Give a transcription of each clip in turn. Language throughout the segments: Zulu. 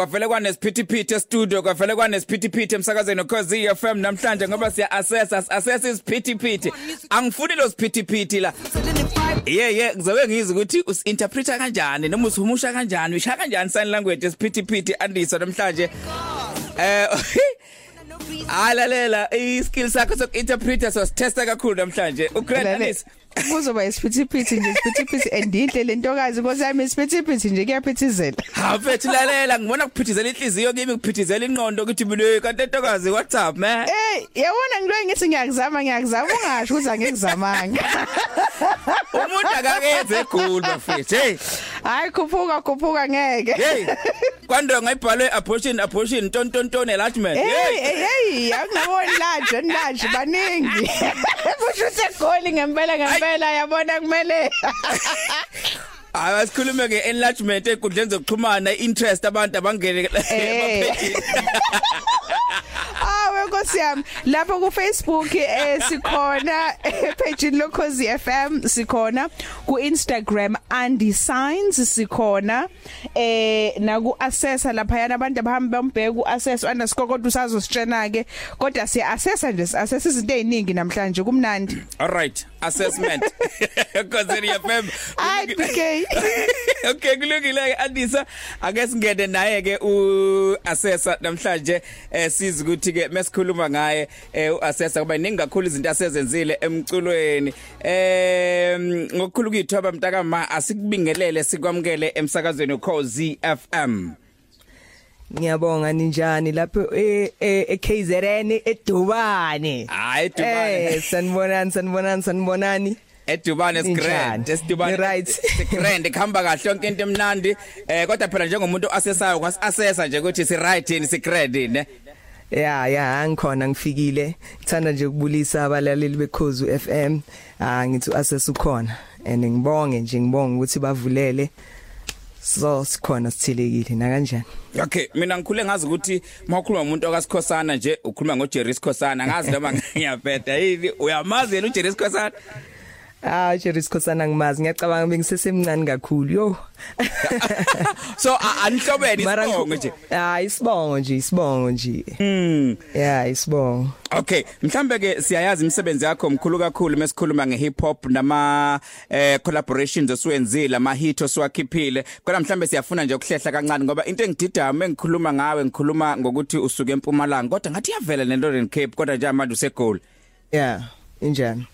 kwavele kwanesiphithiphithi studio kwavele kwanesiphithiphithi emsakazweni cause FM namhlanje ngoba siya assess assess isiphithiphithi. Angifuni lo siphithiphithi la. Yeah yeah ngizobe ngizi ukuthi usinterpreta kanjani noma usuhumusha kanjani usha kanjani sign language esiphithiphithi andisa namhlanje? Eh Alalela iskill sakho sokuinterpreta so testa kakhulu namhlanje. Ugrand andisa kuzoba isiphithiphithi nje isiphithiphithi andinhle lentokazi nkosi yami isiphithiphithi nje kuyaphithizela. Ha mfethu lalela ngibona kuphithizela inhliziyo kimi kuphithizela ingqondo ukuthi mina kanti entokazi what's up man? Eh yabona ngiloyi ngithi ngiyakuzama ngiyakuzama ungasho ukuthi angikuzamanga. Umuntu akakenze egoli bafethu hey. Hayi khuphuka khuphuka ngeke. Hey kwando ngayibhalwe abortion abortion ton ton ton enlargement. Hey hey. hey angaboni lanje nlanje baningi. Kusho ukuthi egoli ngempela ngempela yabona kumele. Hayi sikhulume ngeenlargement ekundleni zokuxhumana interest abantu abangene emaphejini Awe Nkosi yami lapho ku Facebook eh sikhona page lokhozi FM sikhona ku Instagram Andy Signs sikhona eh na ku assessa lapha yana abantu abahamba bambheka ku assess underscore kodwa usazositshena ke kodwa siya assessa nje assess izinto eziningi namhlanje kumnandi. All right assessment. Cause FM Hi PK Okay kulungile ke Andisa ake singene naye ke u assessor namhlanje eh siza ukuthi ke mesikhuluma ngaye eh u assessor kuba iningi kakhulu izinto asezenzile emculweni eh ngokukhulu kuyithoba mntaka ma asikubingelele sikwamukele emsakazweni Khosi FM Ngiyabonga ninjani lapho e e KZN edubane. Hayi edubane. Eh sanibonani sanibonani sanibonani. Edubane sigrand esidubane right. sigrand khamba kahle yonke into emnandi. Eh kodwa phela njengomuntu asesayo kwasasesa nje ukuthi si right yini sigrand ne Ya ya angikhona ngifikile. Ngithanda nje ukubulisa abalaleli bekhozu FM ah ngithi access ukhona. And ngibonge nje ngibonga ukuthi bavulele. So sikhona sithilekile na kanjani Okay mina ngikhule ngazi ukuthi mawukhuluma umuntu okasikhosana nje ukhuluma ngoJerry Sikhosana ngazi noma ngiyapeta yini uyamazi yena uJerry Sikhosana Ah Jerry Sikhosana ngimazi. Ngiyacabanga bengisesemncane kakhulu yo So anihlobene isibongo nje? Ah isibongo nje isibongo nje. Mm Yeah isibongo. Okay mhlambe ke siyayazi imisebenzi yakho mkhulu kakhulu mesikhuluma ngehip hop nama eh collaborations osuwenzile ama hit oswakhiphile kodwa mhlambe siyafuna nje ukuhlehla kancane ngoba into engidida mengikhuluma ngawe ngikhuluma ngokuthi usuke eMpumalanga kodwa ngathi yavela neNorthern Cape kodwa nje manje usegoli. Yeah injani?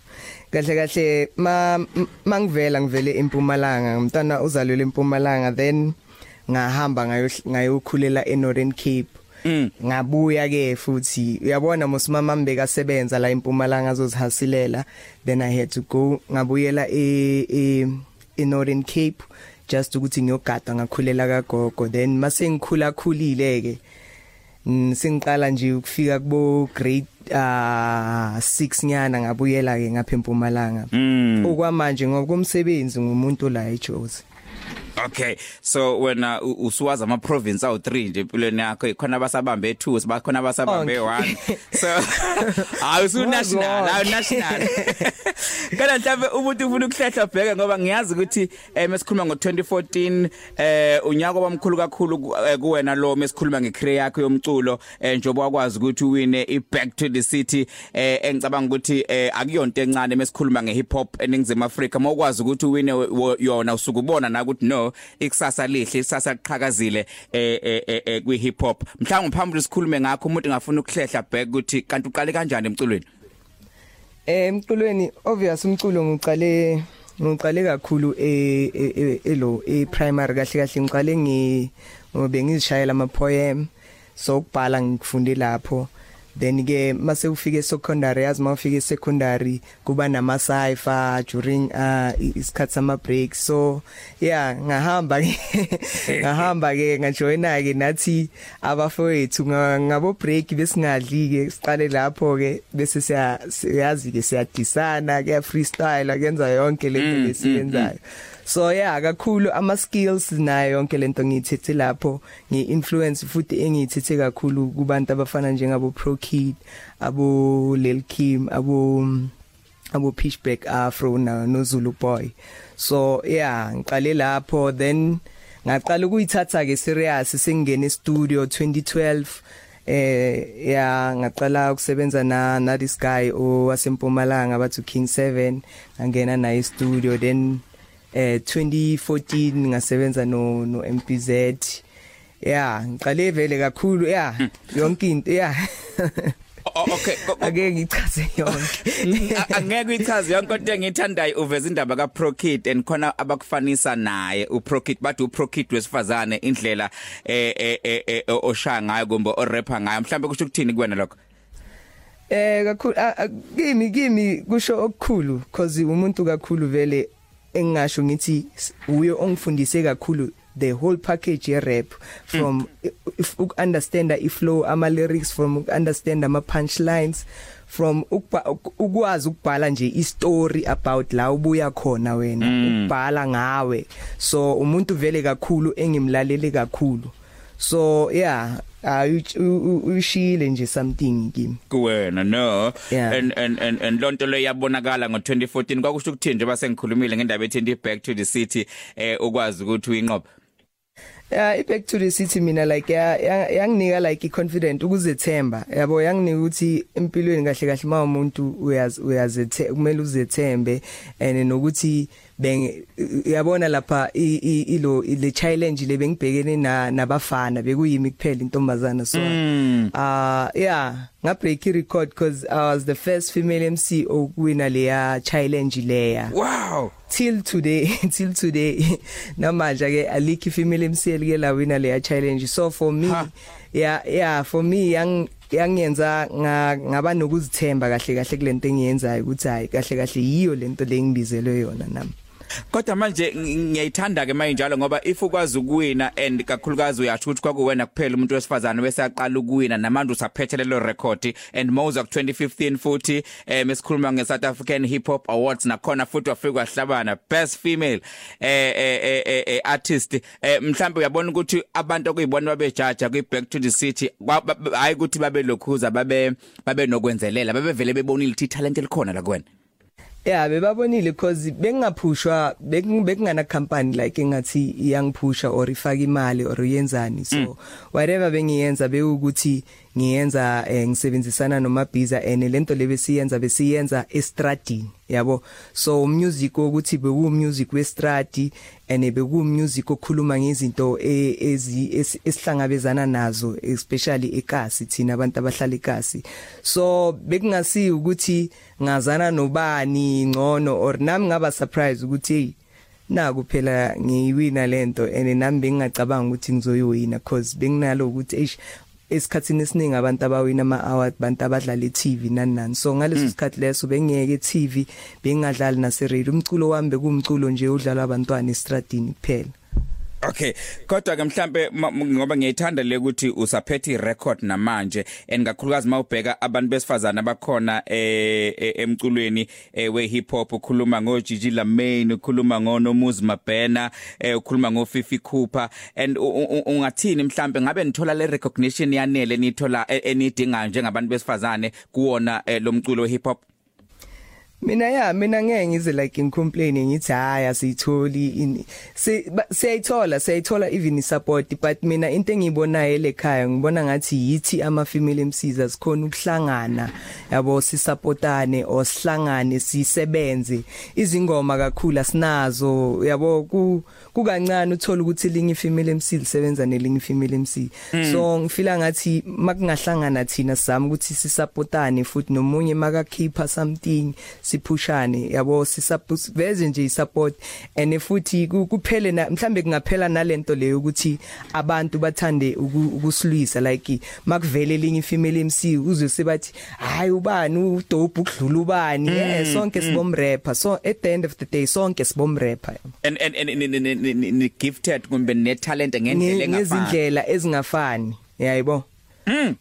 Kahle kahle. Ma mangivela ngivele eMpumalanga. Umntana uzalwe eMpumalanga then ngahamba ngayo ngayokhulela eNorthern Cape. Mm. ngabuya ke futhi. Uyabona mosimama mbeka sebenza la eMpumalanga azozihasilela then i had to go ngabuyela e e eNorthern Cape just ukuthi ngiyogada ngakhulela kagogo. Then mase ngikhula khulile ke singiqala nje ukufika kubo grade ah 6 nyana ngabuyela ke ngapha eMpumalanga Mm. okwamanje ngoba kumsebenzi ngumuntu la eJozi Okay so wena usuwaza ama province awu 3 nje empilweni yakho. Ikhona abasabambe 2 sibakhona abasabambe 1 so awusu national awu national kana mhlawumbe umuntu ufuna ukuhlehla bheke ngoba ngiyazi ukuthi eh mesikhuluma ngo2014 eh unyaka wamkhulu kakhulu kuwena lo mesikhuluma ngecareer yakho yomculo eh njobo wakwazi ukuthi uwine i back to the city eh engicabanga ukuthi eh akuyonto encane mesikhuluma ngehip hop eningizimu Afrika. Mawukwazi ukuthi uwine yona usukubona na ukuthi no ikusasa lihle isasa liqhakazile eh eh kwi hip hop. Mhlawumbe phambili sikhulume ngakho umuntu engafuna ukuhlehla back ukuthi kanti uqale kanjani emculweni? Eh emculweni obvious umculo ngiqale ngiqale kakhulu e elo e primary kahle kahle. Ngiqale ngi ngobe ngizishayela ama poem so ukubhala ngifunde lapho. Then ke mase ufike secondary yazi mawufike secondary kuba nama cipher during uh isikhathi sama breaks so yeah ngahamba ke ngahamba ke ngajoina ke nathi abafowethu ngabo break besingadli ke siqale lapho ke bese siyazi ke siyadisana ke freestyle akenza yonke lento lesiyenzayo so yeah kakhulu ama skills nayo yonke lento ngiyithethe lapho. Ngi-influence futhi engiyithethe kakhulu kubantu abafana njengabo Pro Kid abo Lil Kim abo abo Pitchback Afro na no Zulu Boy. So yeah ngiqale lapho. Then ngaqala ukuyithatha ke serious sengene studio 2012 eh ya ngaqala ukusebenza na na this guy owasempumalanga bathu King 7 ngangena naye studio then eh 2014 ngasebenza no no MPZ yeah ngiqale vele kakhulu yeah yonke into yeah okay ake ngichaze yonke. Angeke uyichaze yonke into engithandayo uveza indaba ka Prokid and khona abakufanisa naye uProkid bathi uProkid wesifazane indlela eh eh oshaya ngayo kumbe o rapper ngayo. Mhlawumbe kusho ukuthini kuwena lokho? Eh kakhulu kimi kimi kusho okukhulu because umuntu kakhulu vele engasho ngithi uye ongifundise kakhulu the whole package ye rap from mm. if uk understand i flow ama lyrics from understand ama punchlines from ukwazi ukubhala nje i story about la ubuya khona wena mm. ukubhala ngawe so umuntu vele kakhulu engimlalele kakhulu so yeah uyishile nje something kimi? Kuwena no. Yeah. and and and and lonto le yabonakala ngo2014 kwakusho ukuthini nje base ngikhulumile ngendaba ethi back to the city eh ukwazi ukuthi uyinqobe. Yeah back to the city mina like yanginika like iconfident ukuzethemba. Yabo yanginika ukuthi empilweni kahle kahle uma umuntu uyazi uyazethemba kumele uzethembe and nokuthi beng yabona lapha ilo le challenge le bengibhekene na nabafana bekuyimi kuphela intombazana so mm. uh yeah nga break i record because I was the first female MC okuwina leya challenge leya. Wow. Till today till today namanje ke alikhi female MC elike la wina leya challenge. So for me ha. yeah yeah for me yang yangiyenza ngaba nokuzithemba kahle kahle kulento engiyenzayo ukuthi hayi kahle kahle yiyo lento lengibizelwe yona nami kodwa manje ngiyayithanda ke manje njalo ngoba if ukwazi ukuwina and kakhulukazi uyasho ukuthi kwakuwena kuphela umuntu wesifazane bese yaqala ukuwina namanje usaphethe lelo record. And Moza ku 2015 futhi eh mesikhuluma nge South African Hip Hop Awards nakhona futhi wafika wahlabana. Best female eh eh eh artist. Eh mhlawumbe uyabona ukuthi abantu okuyibona babejaja kwi Back to the City hayi ukuthi babe lokhuza babe babe nokwenzelela babevele bebonile ukuthi talent elikhona la kuwena. Yeah bebabonile because bengingaphushwa bekungana company like engathi iyangiphusha or ifaka imali or uyenzani so mm. whatever bengiyenza bekuthi ngiyenza eh, ngisebenzisana nomabhiza and lento lebesiyenza besiyenza estradini yabo? So music ukuthi beku music westradi and beku music okhuluma ngezinto e, esihlangabezana nazo especially ekasi thina abantu abahlala ekasi. So bekungasi ukuthi ngazana nobani ngcono or nami ngaba surprise ukuthi hey naku phela ngiyiwina lento and nami bengingacabanga ukuthi ngizoyiwina because benginalo ukuthi eish esikhatsini esiningi abantu abawina ama award bantu abadlala eTV nani nani so ngaleso mm. sikhathi leso bengiyeke eTV bengingadlali nase radio umculo wami bekumculo nje udlala abantwana estradini kuphela. Okay kodwa ke mhlambe ngoba ngiyithanda le ukuthi usaphethe irecord namanje engakhulukazi mawubheka abantu besifazana abakhona eh emculweni we hip hop ukhuluma ngo Gigi Lamaine ukhuluma ngo Nomuzi Mabhena ukhuluma ngo Fifi Cooper and ungathini mhlambe ngabe nithola le recognition yanele nithola enidinga njengabantu besifazane kuwona lo mculo we hip hop mina ya mina ngeke ngize like ngicomplain ngithi haya siyitholi siyayithola siyayithola even support but mina into engiyibonayo lekhaya ngibona ngathi yithi ama female MCs asikhona ukuhlangana yabo sisupportane or sihlangane sisebenze izingoma kakhulu asinazo yabo ku kukancane uthola ukuthi linye female MC lisebenza nelinye female MC mm. so ngifila ngathi makungahlangana thina sizama ukuthi sisupportane futhi nomunye makakhipha something siphushane yabo sisaveze nje isupport. And futhi kuphele mhlambe kungaphela nalento leyo ukuthi abantu bathande ukusilwisa like makuvele linye female MC uzwe sebathi hayi ubani? Udope ukudlula ubani? Eh sonke sibomrapper so at the end of the day sonke sibomrapper and and and gifted kumbe ne talent ngendlela engafani? ngezindlela ezingafani. Yayibona Mm.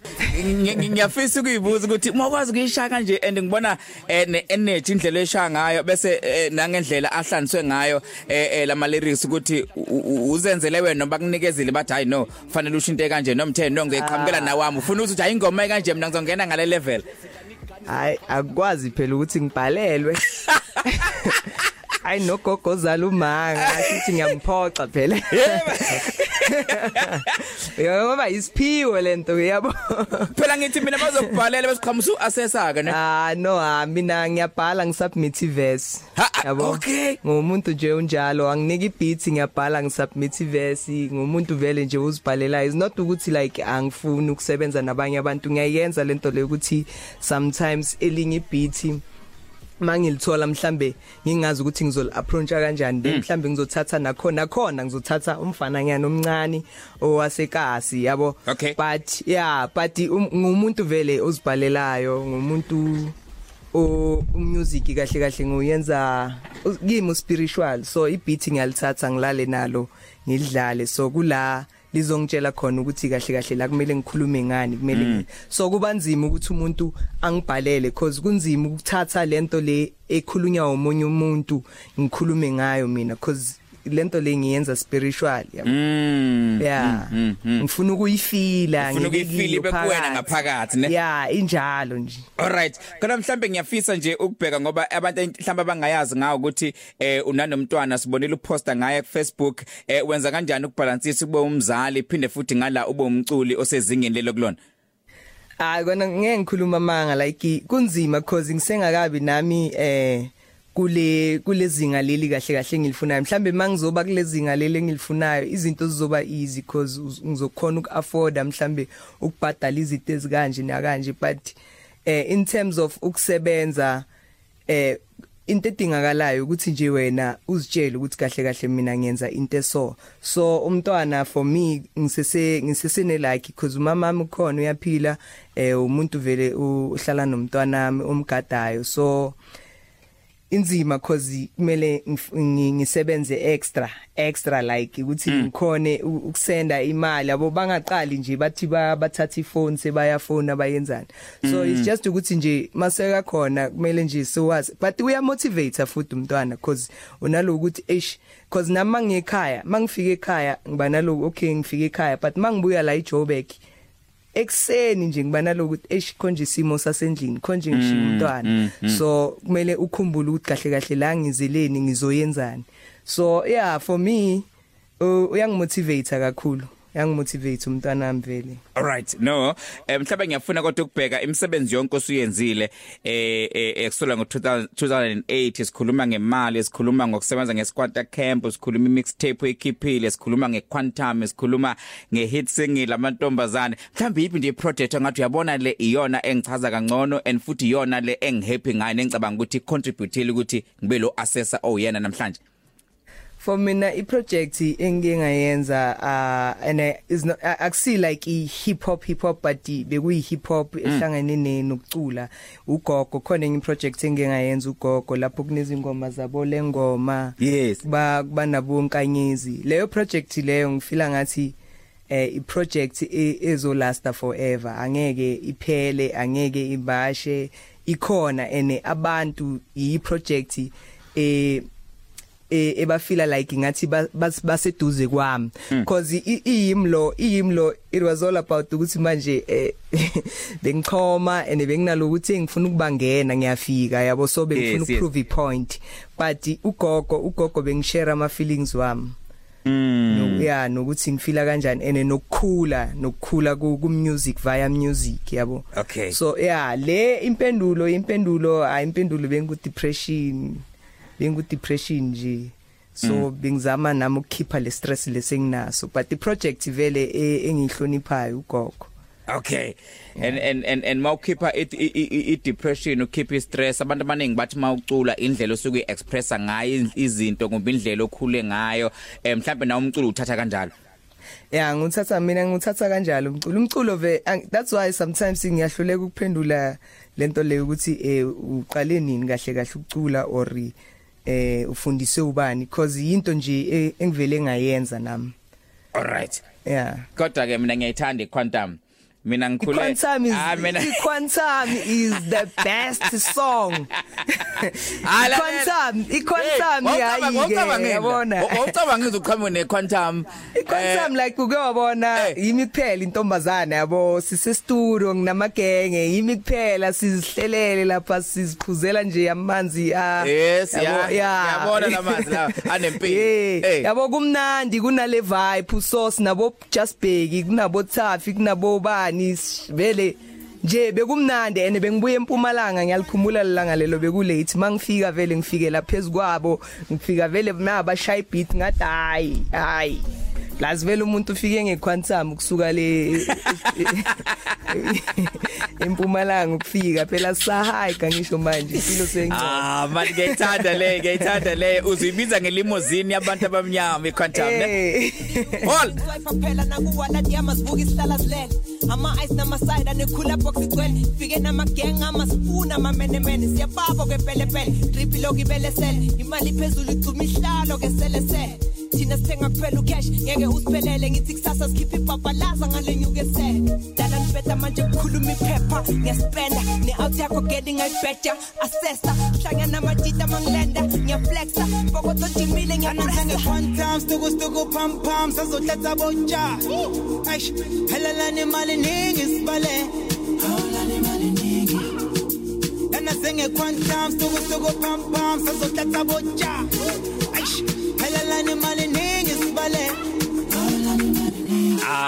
Ngiyafisa ukuyibuza ukuthi mawakwazi kuyishaya kanje and ngibona ne energy indlela eshaya ngayo bese nangendlela ahlaniswe ngayo eh lama lyrics ukuthi uzenzele wena noma kunikezile bathi hayi no fanele ushinte kanje noma uthe no ngiqhamukela nawami. Ufuna ukuthi hayi ingoma kanje mina ngizongena ngale level. Hayi akwazi phela ukuthi ngibhalelwe. Ayi nogogozala umanga sithi ngiyamphoxa phela. Yebo. Ngoba isiphiwo lento yabo phela ngithi mina bazokubhalela besiqhamusa uassessor ke ne? Ah no ah mina ngiyabhala ngisubmit verse Ha, ah, okay. ngumuntu nje unjalo anginiki beat ngiyabhala ngisubmit verse ngumuntu vele nje uzibhalelayo is not ukuthi like angifuni ukusebenza nabanye abantu. Ngiyayenza lento le ukuthi sometimes elinye beat mangilithola mhlambe ngingazi ukuthi ngizol approach kanjani then mhlambe ngizothatha nakhona khona ngizothatha umfananyana omncane owasekasi yabo? Okay. but yeah but um- ngumuntu vele ozibhalelayo ngumuntu o music kahle kahle ngoyenza kimi spiritual so ibeat ngiyalithatha ngilale nalo ngidlale so kula lizongitshela khona ukuthi kahle kahle la kumele ngikhulume ngani kumele ngi- so kubanzima ukuthi umuntu angibhalele because kunzima ukuthatha lento le ekhulunywa umunye umuntu ngikhulume ngayo mina because lento le ngiyenza spiritual yabo mm yeah ngifuna ukuyifila Ufuna ukuyifila ibe kuwena ngaphakathi, ne? yeah injalo nje Alright. Kana mhlambe ngiyafisa nje ukubheka ngoba abantu mhlamba bangayazi ngawo ukuthi eh unanomntwana sibonile uposta ngaye ku Facebook eh wenza kanjani ukubalansisa ube umzali phinde futhi ngala ube umculi osezingeni lelo kulona. hayi kona ngeke ngikhuluma manga like kunzima because ngisengakabi nami eh kule kulezinga leli kahle kahle ngilifunayo mhlambe mangizoba kulezinga leli engilifunayo izinto zizoba easy because ngizokhona ukuafforda mhlambe ukubhadala izinto ezikanje nakanje. But eh in terms of ukusebenza eh into edingakalayo ukuthi nje wena uzitshele ukuthi kahle kahle mina ngiyenza into eso. So umntwana for me ngisese ngisesene like because umama wami ukhona uyaphila eh umuntu vele uhlala nomntwana wami omgadayo. So inzima cause kumele ngif- ngi- ngisebenze extra extra like ukuthi ngikhone u- ukusenda imali. Yabo bangaqali nje bathi ba- bathatha ifone sebayafona abayenzani so it's just ukuthi nje maseka khona kumele nje siwazi but uya motivate futhi umntwana cause unaloku ukuthi eish cause nami mangiyekhaya mangifika ekhaya ngiba naloku okay ngifika ekhaya but mangibuya la eJoburg ekseni nje ngiba naloku ukuthi eish konje isimo sasendlini konje ngishiya umntwana. so kumele ukhumbule ukuthi kahle kahle la ngizeleni ngizoyenzani. So yeah for me uyangimotivate kakhulu. Uyangimotivate umntwana wami vele Alright. No. Eh mhlawumbe ngiyafuna kodwa ukubheka imisebenzi yonke osuyenzile eh eh ekusola ngo 2008 sikhuluma ngemali, sikhuluma ngokusebenza ngesquatter camp, sikhuluma imixtape ekhiphile, sikhuluma ngequantum, sikhuluma ngehit single amantombazane. Mhlawumbe yipi nje iproject engathi uyabona le iyona engichaza kangcono and futhi iyona le engihappy ngayo nengicabanga ukuthi contribute ukuthi ngibe lo assessor oyena namhlanje. For mina iproject engike ngayenza uh and I- is not a- akusi like i hip hop hip hop but i- bekuyi hip hop ehlangene ne- nokucula ugogo khona enye project engike ngayenza ugogo lapho kunezingoma zabo lengoma Yes. ba banabonkanyezi leyo project leyo ngifila ngathi eh iproject e- ezolasta forever. Angeke iphele angeke ibashe. Ikhona ene abantu iproject eh eh ebafila like ngathi ba- bas- baseduze kwami. Because iyimlo iyimlo it was all about ukuthi manje eh bengichoma and benginalo ukuthi ngifuna ukubangena ngiyafika yabo so bengifuna ukuprove ipoint but ugogo ugogo bengishare ama feelings wami Mm. yeah nokuthi ngifila kanjani ene nokukhula nokukhula ku ku music via music yabo. Okay. so yeah le impendulo impendulo ayimpendulo bengu depression bengu depression nje. So bengizama nami ukukhipha le stress lesenginaso but the project vele e- engihloniphayo ugogo. Okay. And and and and mawukhipha i depression ukhipha stress abantu abaningi bathi mawucula indlela osuke expressa ngayo izinto ngoba indlela okhule ngayo eh mhlambe na umculo uthatha kanjalo. yeah nguthatha mina nguthatha kanjalo. Umculo umculo ve that's why sometimes ngiyahluleka ukuphendula lento leyo ukuthi eh uqale nini kahle kahle ukucula or eh ufundise ubani because into nje eh, engivele ngayenza nami Alright. yeah Kodwa ke mina ngiyayithanda iquantum. Mina ngikhule Quantum is ah mina Quantum is the best song. Ah, la- Quantum, iQuantum yayi ke yabona. Wawucabanga ngizoqhamuka nequantum. iQuantum like uke wabona eh. yimi kuphela intombazana yabo sise studio nginamagenge yimi kuphela sizihlelele lapha siziphuzela nje amanzi ah Yes, yabo, ya. Yabona lamanzi lawa anempilo. Eh, Eh. yabo kumnandi kunale vibe usos nabo just bheki kunabo Thafi kunabo bani s- vele nje bekumnandi ene bengibuye empumalanga ngiyalikhumula lelanga lelo bekulate. Mangifika vele ngifike la phezukwabo ngifika vele naba shy beat ngathi hayi hayi. Lazi vele umuntu ufike ngequantum ukusuka le empumalanga ukufika phela sahayika ngisho manje impilo sengcono Ah, manje ngiyayithanda le, ngiyayithanda le. Uzibiza ngelimozini yabantu abamnyama iquantum ne. Eh. Hol. Wife phela nakuwa la diamas buki sihlala silele ama ice namaside anekhula box igcwele fike namagang amaspoon amamenemene siyababa kwepelepele drip lokibelesele imali phezulu icuma ihlalo ke selesele thina sithenga kuphela ucash. Ngeke usiphelele ngithi kusasa sikhipha ibhabhalaza ngale nyukesele dala nibeta manje kukhuluma iphepha ngiyaspenda ne-out yakho getting better assessa hlangana namatita mangilenda ngiyaflexa. Fokoto jimile ngiyapressa quantum stuku stuku pam pam sazothatha botsha aish helalani imali ningi sibale. Hawulani imali ningi. Lana senge quantum stuku stuku pam pam sazothatha botsha aish helalani imali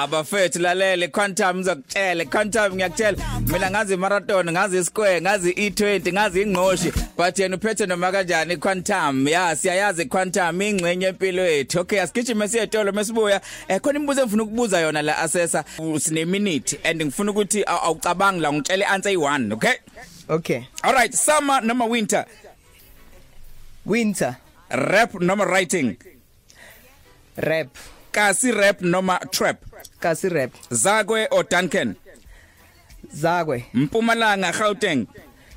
Ah bafethu lalele quantum ngizokutshela quantum ngiyakutshela. Mina ngazi marathon ngazi square ngazi e20 ngazi ingqoshi but yena uphethe noma kanjani quantum ya siyayazi quantum ingcenye empilo yethu. Okay asigijime siyetolo mesibuya eh khona imibuzo engifuna ukubuza yona la assessor sine minute and ngifuna ukuthi aw- awucabangi la ngitshele answer i1 okay? Okay. All right summer noma winter? Winter. Rap noma writing? Rap. Kasi rap noma trap? Kasi rap. Zakwe or duncan? Zakwe. Mpumalanga gauteng.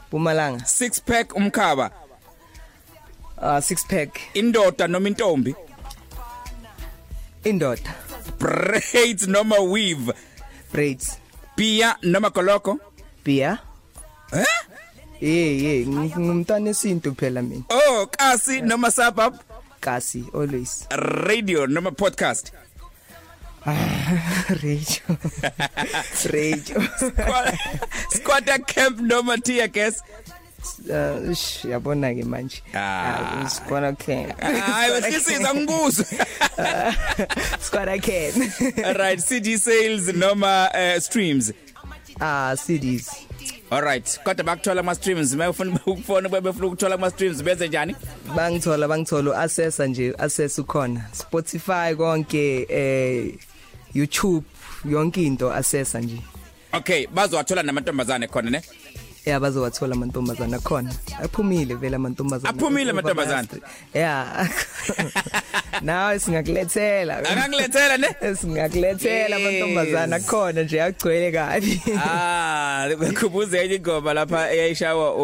Mpumalanga. Six pack umkhaba? Uh six pack indoda noma intombi? Indoda. Braids noma weave? Braids. Beer noma goloko beer eh eh eh ngumntana esintu phela mina. Oh kasi noma suburb? Kasi always. Radio noma podcast. Radio. Radio. Squatter camp noma tear gas uh yabona ke manje. Ah. sikona can hayi wehlisiza ngibuzo can all right cd sales noma uh, streams. Ah CDs all right kodwa bakuthola ama streams mayufuna ukufona bebefuna ukuthola ama streams benze njani? Bangithola bangithola assessa nje assess ukhona. Spotify konke eh YouTube yonke into assessa nje. Okay bazowathola namantombazane khona ne? Yeah bazowathola amantombazana khona. Aphumile vele amantombazana. Aphumile amantombazane? yeah nawe singakulethela. Akangilethela ne? Singakulethela Yes. amantombazana khona nje agcwele kabi. Ah, bekhubuze enye ingoma lapha eyayishawa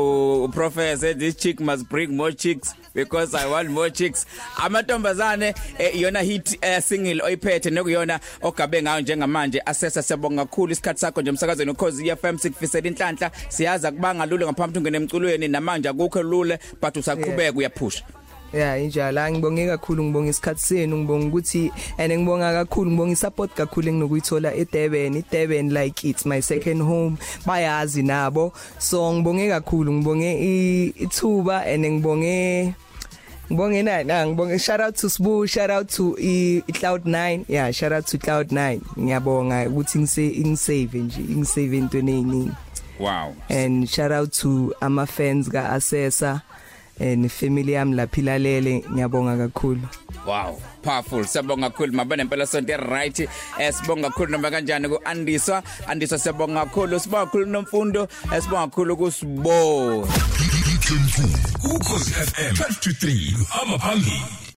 uprofessor this chick must bring more chicks because I want more chicks. Amantombazane eh, iyona hit eh, single oyiphethe nekuyona ogabe ngayo njengamanje. Assessa siyabonga kakhulu isikhathi sakho nje emsakazweni ukhozi FM sikufisela inhlanhla. Siyaza kubanga lule ngaphambi ungene emculweni namanje akukho lule but usaqhubeka uyaphusha. Yeah injalo. Ngibonge kakhulu ngibonga isikhathi senu ngibonga ukuthi ene ngibonga kakhulu ngibonga isupport kakhulu enginokuyithola eDurban. eDurban like it's my second home. Bayazi nabo. So ngibonge kakhulu ngibonge ithuba ene ngibonge ngibonge nani ah ngibonge shout out to Sbu shout out to i i Cloud9 yeah shout out to Cloud9 ngiyabonga ukuthi ngise ingisave nje ingisave into eziningi Wow. and shout out to ama fans ka Assessor and family yami lapha ilalele ngiyabonga kakhulu Wow, powerful. Siyabonga kakhulu mabane impela sonke right. Eh sibonga kakhulu noma kanjani ku Andiswa. Andiswa siyabonga kakhulu. Sibonga kakhulu nomfundo. Eh sibonga kakhulu kusibo. ukhozi FM 12 to 3 hamba phambili